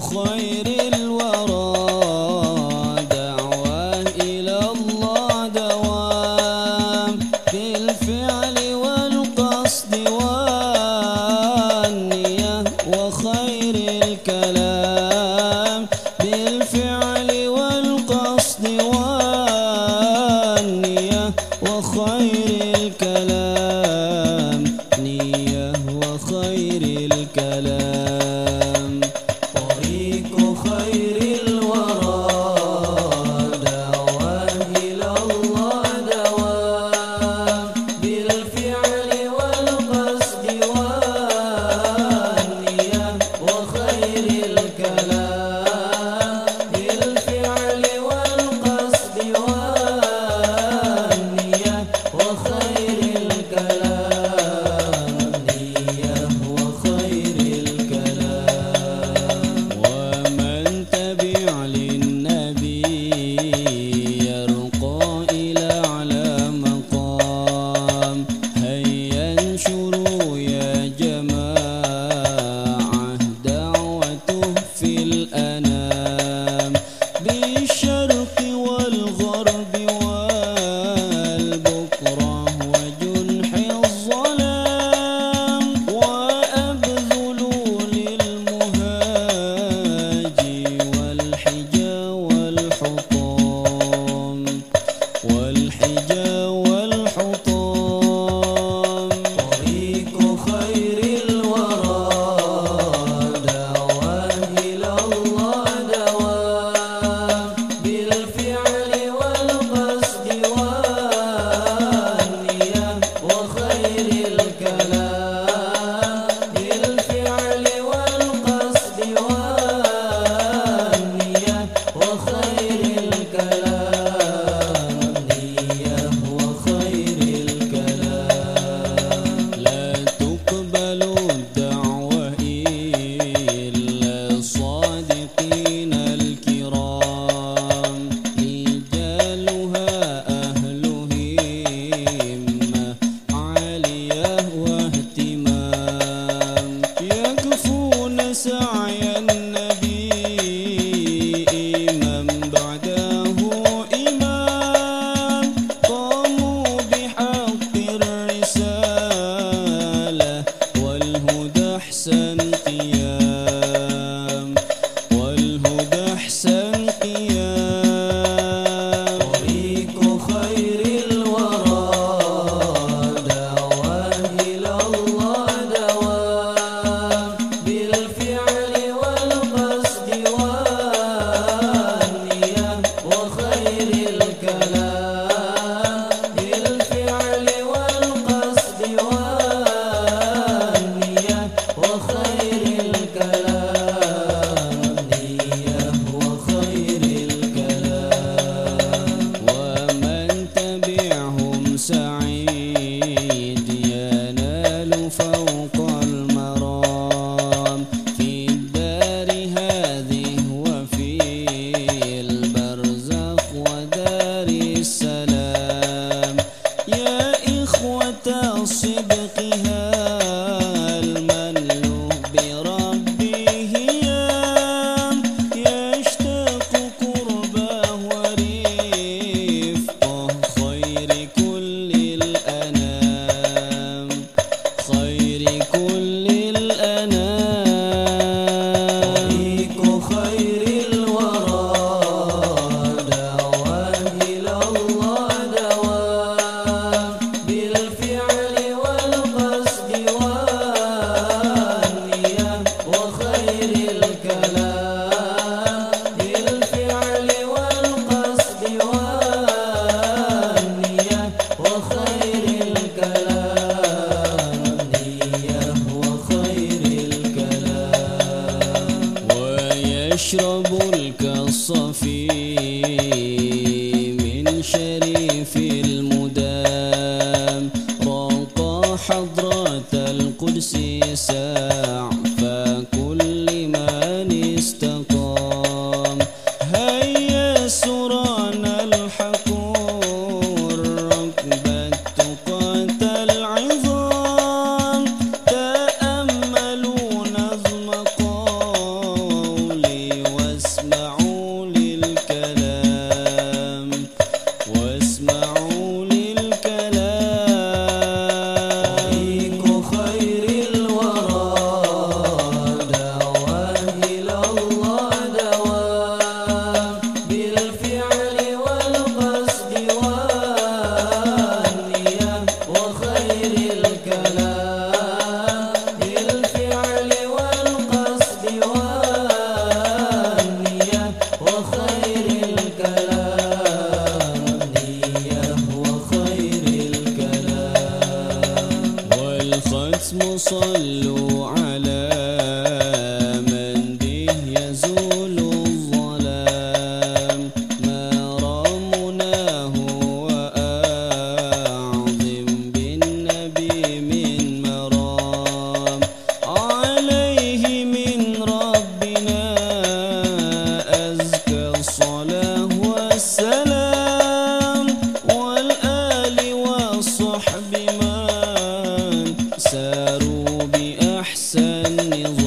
خير الورى دعوة إلى الله دوام بالفعل والقصد والنية وخير الكلام. மேலும் Sorry. صلوا على 年。